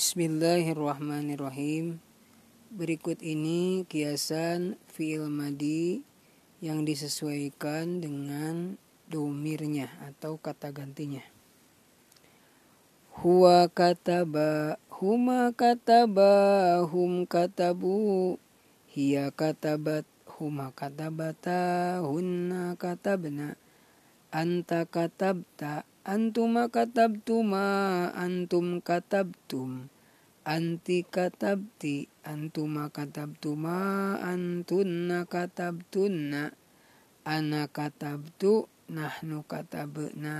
Bismillahirrahmanirrahim. Berikut ini kiasan fi'il madi yang disesuaikan dengan domirnya atau kata gantinya. Huwa kataba, huma kataba, hum katabu, hiya katabat, huma katabata, hunna katabna, anta katabta, Antuma katabtuma, antum katabtum. Anti katabti, antuma katabtuma, antunna katabtunna. Ana katabtu, nahnu katabna.